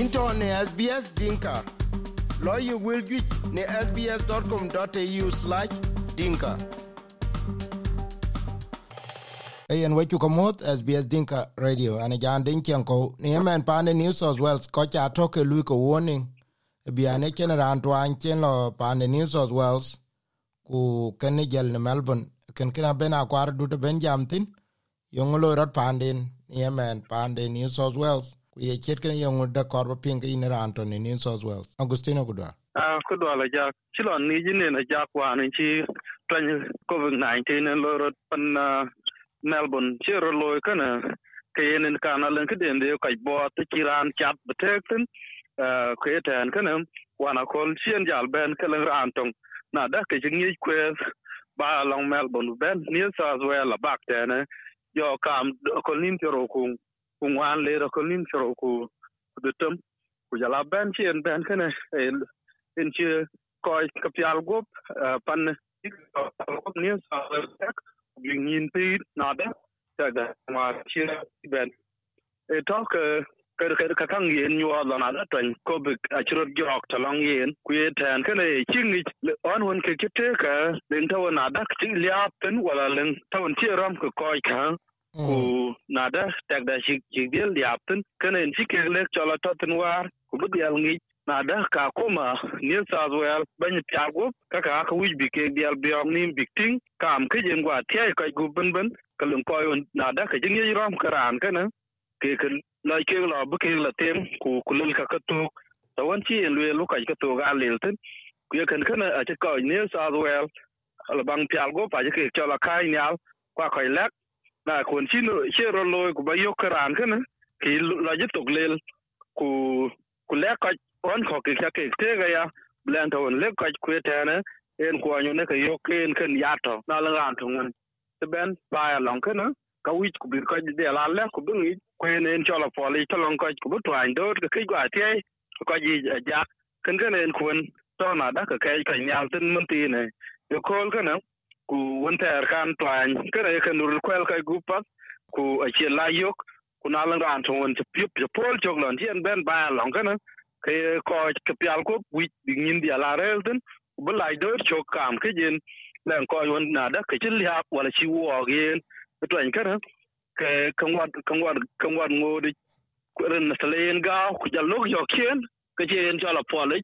into ne SBS Dinka. Lawyer will get ne sbs.com.au slash dinka. Ayen wechu komot SBS Dinka Radio. Ane jan din kianko ni yemen pande New South Wales ko cha toke lui ko warning. Biane chen ran twan chen lo pande New South Wales ku ken jel ne Melbourne. Ken kina ben akwar du de ben jamtin? Yong lo rot pande yemen pande New South Wales ye chet kene yong da kor ping in ran to ni New South Wales Agustino kudwa Ah, kudwa la jak Chilo ni jine na jak wa ni chi twan covid 19 en loro pan ah, melbourne. Chiro loy kana ke yen ka na len ke den de ka bo ta chi ran chat betekten Ah ke tan kana wana kol chien jal ben ke len ran na da ke jingi kwe ba long melbourne ben ni sa zo la bak ten yo kam ko nin tro ku ku wan le ro ko nin tro ku de tum. Ku jala ben chien ben kana in ci koy ka pial gop pan gop ni sa tek yin pi na da ta da ma ci ben. E to ka ka ka ka kan yen yu ala na da tan ko bi a ci ro jok ta long yen. Ku ye tan kana ne ci ni on won ke kite ka den ta na da ci liap ten wala len ta won ci ram ko koy ka ku na da tak da shi shi del liap ten ka ne ci ke le chola to ten war ku bi al ngi na da ka kuma new south wales ban tiago ka ka ka wij bi ke dial biom nim bikting kam ke jen gwa tie ka gu ben ben ka lum ko yon na da ka jing yi ram karan ka na ke ke la ke la bu ke la tem ku ku lul ka ka to ta wan chi le lu ka ka to ga le ten ku ye kan kana a che ko new south wales ala bang tiago pa je ke cho la kai nyal kwa ko lek na kun chi no che ro lo ku ba yo karan ka na ki la je tok lel ku ku lek ka on ko ke ke te ga ya blen to on le ka ku te ne en ko anyu ne ka yo ken ken ya to na la ran to ngun te ben ba ya long ke na ka wi ku bir ka de la le ku bi ni ku ne en cho la po li to long ka ku bu twan do ka ki gwa te ko ji ja ken ken en kun to na da ka kai ka nyal tin mun ti ne yo kol ka na ku won ter kan twan ke ne ka nur kwel ka gu pa ku a che la yok, ku na la ran to on te pip je pol jog lon tien ben ba long ka na, ke ko ke pial ko wi ngin dia la rel den bu lai do cho kam ke jen len ko yon na da ke chil ya wala chi wo gen to en kana ke kan wat kan wat kan wat ngodi ko ren na salen ga ku ja lok yo ken ke jen cho la pole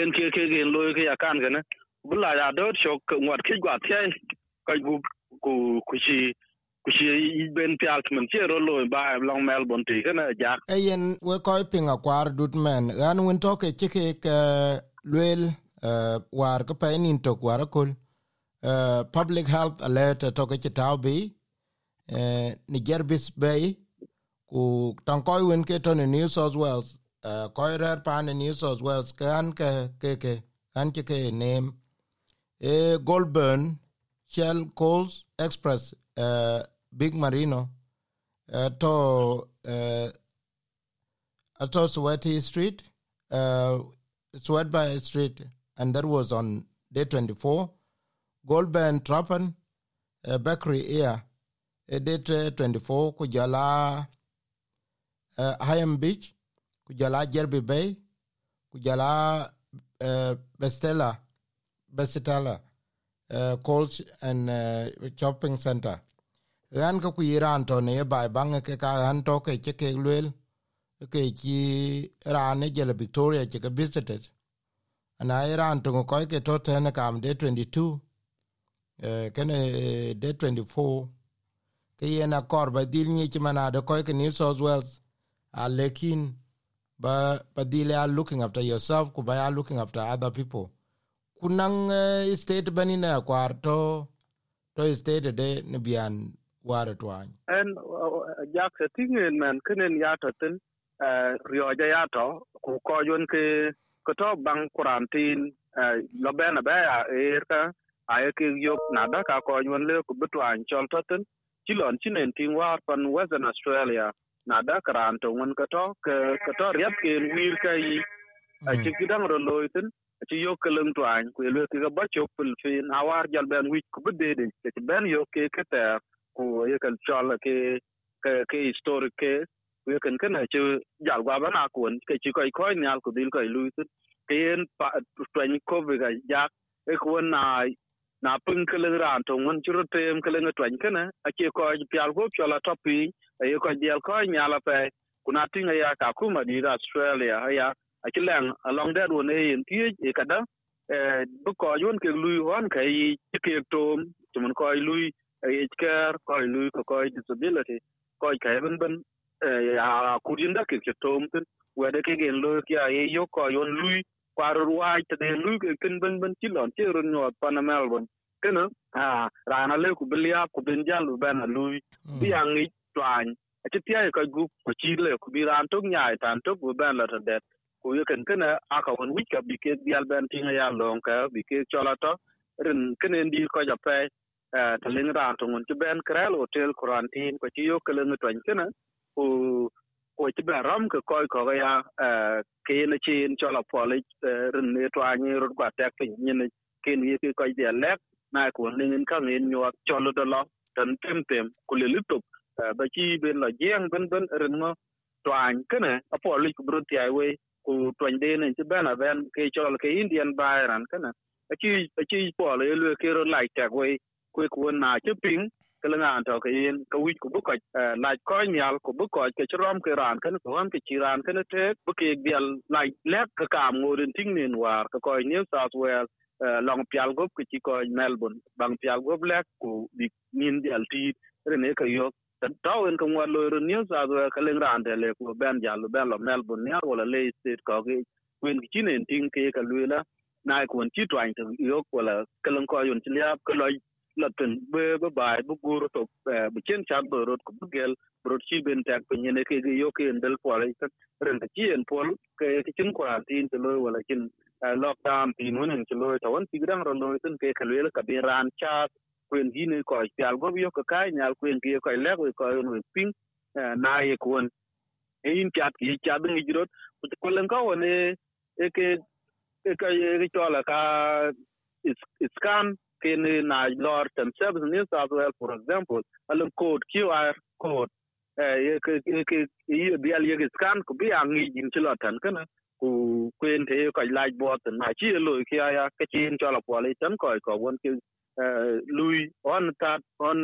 en ke ke gen lo ke ya kan kana bu la ya do cho kan wat ke gwa tie ka gu ku ku chi ku chi ben pial men che ro lo ba long melbourne ti kana ja ayen we koy pinga kwar dut men an win to ke che ke ke lwel war ko pe nin to war kul public health alert to ke taw bi ni gerbis bay ku tan ko win ke to ni new south wales ko rer pa ni new south wales kan ke ke ke kan ke ke name. E goldburn shell coals express uh, big marino uh, to uh, to Sweaty Street, uh, Sweatby Street, and that was on day 24. Goldburn Trappen, uh, Bakery Air, uh, uh, 24, Kujala uh, Beach, Kujala Jerby Bay, Kujala uh, Bestella, Bestella, uh, Coach and uh, Shopping Center. Ran ka ku yiran to ne bai bang ke ka ran to ke ke ke lwel ke chi ran ne Victoria ke ke visited. Ana iran to ko ke to ten kam de 22 eh kene de 24 ke yena kor ba dil ni chi mana de ko ke New South Wales a lekin ba ba dil are looking after yourself ku ba are looking after other people kunang uh, state bani na kwar to to state de ne bian ware twany en jak se tingen men kenen yato tin rio ja yato ku ko yon ke ko to bang quarantine lo ben ba ya er ka ay ke yo na da ka ko yon le ku bitwan chol to tin chilon chinen tin war pan western australia na da karan to ngun ko to ke ko to riap ke wir ka yi. A chi kidang ro lo ci yok chi yo keleng ku le ke ba chok pul fin awar jal ben wi ku bede de. Ke ben yok ke ke ta ku ye kan chal ke ke ke historic ke, ku ku ken ken che jal gwa bana kun ke chi ko ko nyal ku dil ko lu tu en pa twen ko ve ga ja e ku na na pung ke leng ran to ngun churu tem ke leng e ke na a che ko pial go piola topi e ko dial ko nyala pe kuna tinga ya ka kuma di australia e ya a chi leng along that one e in tie e kada e bu ko yun ke lu hon kai ke tom tumun ko lui aged care ko lui ko ko disability ko kai ben ben ya kudin da ke ke tom tin wede ke gen lo ki ai yo ko yon lui kwaro ruai te den lui ke kin ben ben tilon che run nyot pana melbourne kena a rana le ku bilia ku ben jal ben lui. Bi angi twan a ti tia ko gu ko chi le ku bi ran tok nyai tan tok bu ben la de ku yeken kene aka won wi ka bi ke bial ben tinga ya long ka bi ke chola to ren kene ndi ko ja pe eh, ta ling ran to ngun ti ben krel, hotel, quarantine, ko ti yo kele kelen twen kene, ku ko ti ben ram ko ko ko ya eh, ke ne chin chola pole eh, ren ne to ani ru kwa tek pin ni ken ye ko ja lek, na ko ning ka ngin nyo chola do lo tan tem tem, ku le lutup ba chi ben la jeng ben ben ren ngo twan kene apo li ku bru we ku twan de ne ti bena ben, ke chol ke indian bayran kana a chi a chi po le le ke ro lai ta we ku ku na chi ping, ke la ngan to ke yin ka wi ku bu ko eh, la ko nyal ku bu ko ke chrom ke ran kan ko han ke chi ran kan te, bu ke bial lai lek ka kam ngorin ting nin war ka ko new south wales eh, long pial gop ke chi ko melbourne. Bang pial gop lek ku bi nin dial ti rene ka yok tawin ko ngwa loiru new south wales ka leng ran de le ku ben jal ben lo melbourne ya wala le state ko ki kwen ki chine ting ke ka luela na ko chi twain to yok wala ka leng ko yon chi liap ka lo latin be be bai bu gur to bu chen chat do rot ku gel rot chi ben tak pe nyene ke ge yo ke ndel pole ka ren ta chi en pol ke ke chin quarantine to lo wala chin lockdown tin won to lo to won tigran ro lo tin ke ka kalwel ka bi ran chat kwen gine ko chal go yo ka kai nyal kwen ki ko le ko no ping eh, na ye kwon e eh, in chat ki chat ngi jirot. Ko len ka won e ke e ka ye ke chola ka scan ken na lor themselves in New South Wales, for example, alam code QR code. Eh ke ke ye bial ye scan ko bi angi jin chilo tan kana ku kwen te ko like bot na chi lo ki ya ke chin cho po le tan ko ko won ke lui on ta on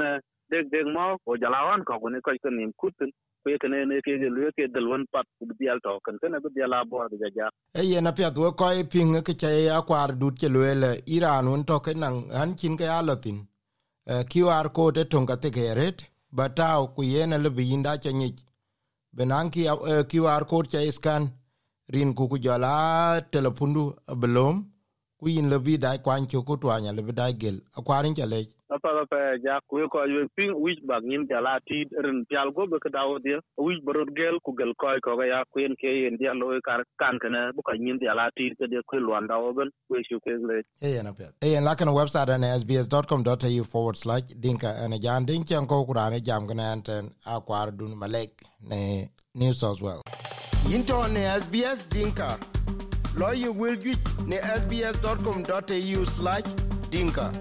deg deg mo ko jalawan ko ne ko ko nim kutun ko ke ne ke lu ke dal won pat ku dial to kan kana bu dial abo ga ja e ye na pya do ko e ping ke che ya kwar dut ke luele iran un to ke nan han kin ke alotin qr code to ga te geret batao ku ye na le binda che ni benan ki qr code che scan rin ku ku jala telepundu belum ku yin lebi dai kwan chu ku twanya nya lebi dai gel akwarin cha le apa apa ja ku ko yu ping wich bag nim jala ti ren pial go be ka dawo dia wich borot gel ku gel ko ko ya ku en ke yen dia lo kar kan kana bu ka nim jala ti ke de ku lwan dawo ben we shu ke le e na pet e la kan website an sbs.com.au forward slash dinka an jan din chen ko kurane jam kana anten kwar dun malek ne new south wales into ne sbs dinka lo ye wel juic sbs.com.au/dinka